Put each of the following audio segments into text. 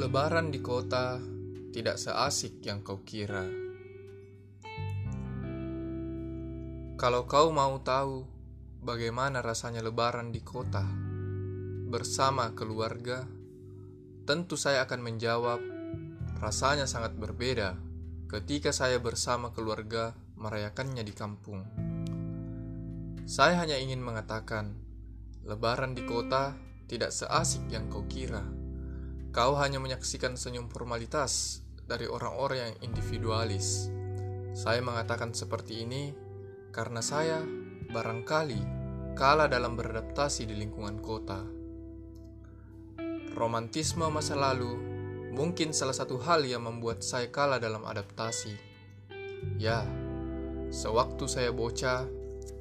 Lebaran di kota tidak seasik yang kau kira. Kalau kau mau tahu bagaimana rasanya Lebaran di kota bersama keluarga, tentu saya akan menjawab, rasanya sangat berbeda ketika saya bersama keluarga merayakannya di kampung. Saya hanya ingin mengatakan, Lebaran di kota tidak seasik yang kau kira. Kau hanya menyaksikan senyum formalitas dari orang-orang yang individualis. Saya mengatakan seperti ini karena saya barangkali kalah dalam beradaptasi di lingkungan kota. Romantisme masa lalu mungkin salah satu hal yang membuat saya kalah dalam adaptasi. Ya, sewaktu saya bocah,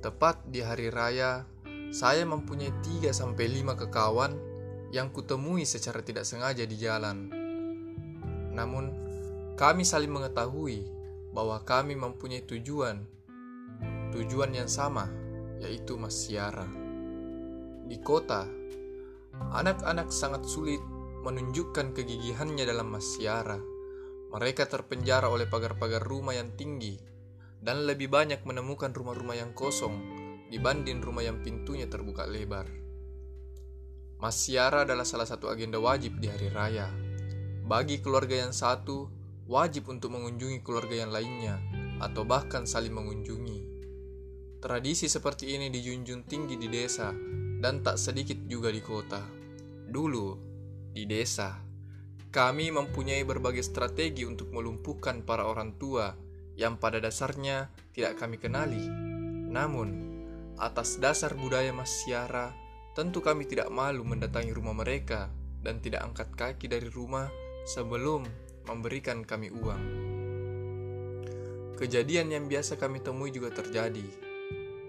tepat di hari raya, saya mempunyai 3 sampai 5 kekawan yang kutemui secara tidak sengaja di jalan. Namun, kami saling mengetahui bahwa kami mempunyai tujuan, tujuan yang sama, yaitu Masyara. Di kota, anak-anak sangat sulit menunjukkan kegigihannya dalam Masyara. Mereka terpenjara oleh pagar-pagar rumah yang tinggi dan lebih banyak menemukan rumah-rumah yang kosong dibanding rumah yang pintunya terbuka lebar. Masyara adalah salah satu agenda wajib di hari raya. Bagi keluarga yang satu, wajib untuk mengunjungi keluarga yang lainnya, atau bahkan saling mengunjungi. Tradisi seperti ini dijunjung tinggi di desa, dan tak sedikit juga di kota. Dulu, di desa, kami mempunyai berbagai strategi untuk melumpuhkan para orang tua yang pada dasarnya tidak kami kenali. Namun, atas dasar budaya masyara, Tentu kami tidak malu mendatangi rumah mereka dan tidak angkat kaki dari rumah sebelum memberikan kami uang. Kejadian yang biasa kami temui juga terjadi.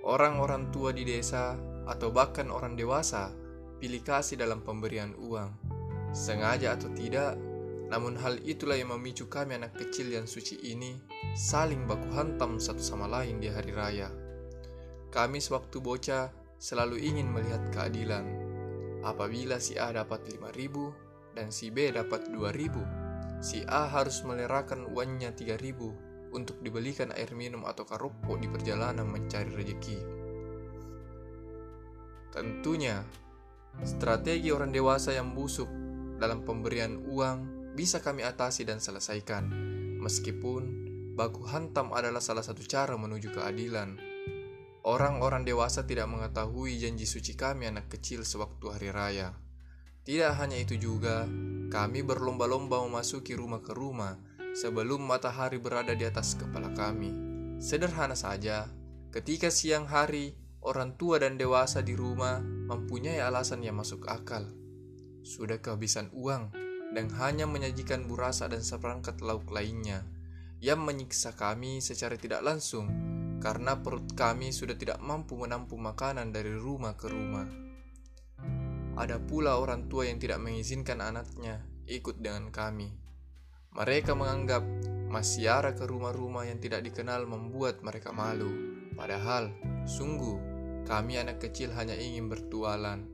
Orang-orang tua di desa atau bahkan orang dewasa pilih kasih dalam pemberian uang. Sengaja atau tidak, namun hal itulah yang memicu kami anak kecil yang suci ini saling baku hantam satu sama lain di hari raya. Kami sewaktu bocah selalu ingin melihat keadilan. Apabila si A dapat 5000 dan si B dapat 2000, si A harus melerahkan uangnya 3000 untuk dibelikan air minum atau karopok di perjalanan mencari rezeki. Tentunya, strategi orang dewasa yang busuk dalam pemberian uang bisa kami atasi dan selesaikan, meskipun baku hantam adalah salah satu cara menuju keadilan. Orang-orang dewasa tidak mengetahui janji suci kami anak kecil sewaktu hari raya. Tidak hanya itu juga, kami berlomba-lomba memasuki rumah ke rumah sebelum matahari berada di atas kepala kami. Sederhana saja, ketika siang hari, orang tua dan dewasa di rumah mempunyai alasan yang masuk akal. Sudah kehabisan uang dan hanya menyajikan burasa dan seperangkat lauk lainnya yang menyiksa kami secara tidak langsung karena perut kami sudah tidak mampu menampung makanan dari rumah ke rumah. Ada pula orang tua yang tidak mengizinkan anaknya ikut dengan kami. Mereka menganggap masyara ke rumah-rumah yang tidak dikenal membuat mereka malu. Padahal, sungguh, kami anak kecil hanya ingin bertualan.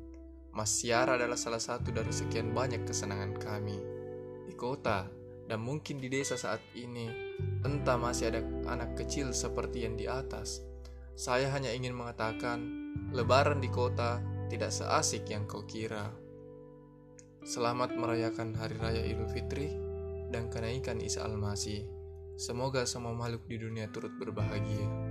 Masyara adalah salah satu dari sekian banyak kesenangan kami. Di kota, dan mungkin di desa saat ini, entah masih ada anak kecil seperti yang di atas. Saya hanya ingin mengatakan, lebaran di kota tidak seasik yang kau kira. Selamat merayakan Hari Raya Idul Fitri dan kenaikan Isa Al-Masih. Semoga semua makhluk di dunia turut berbahagia.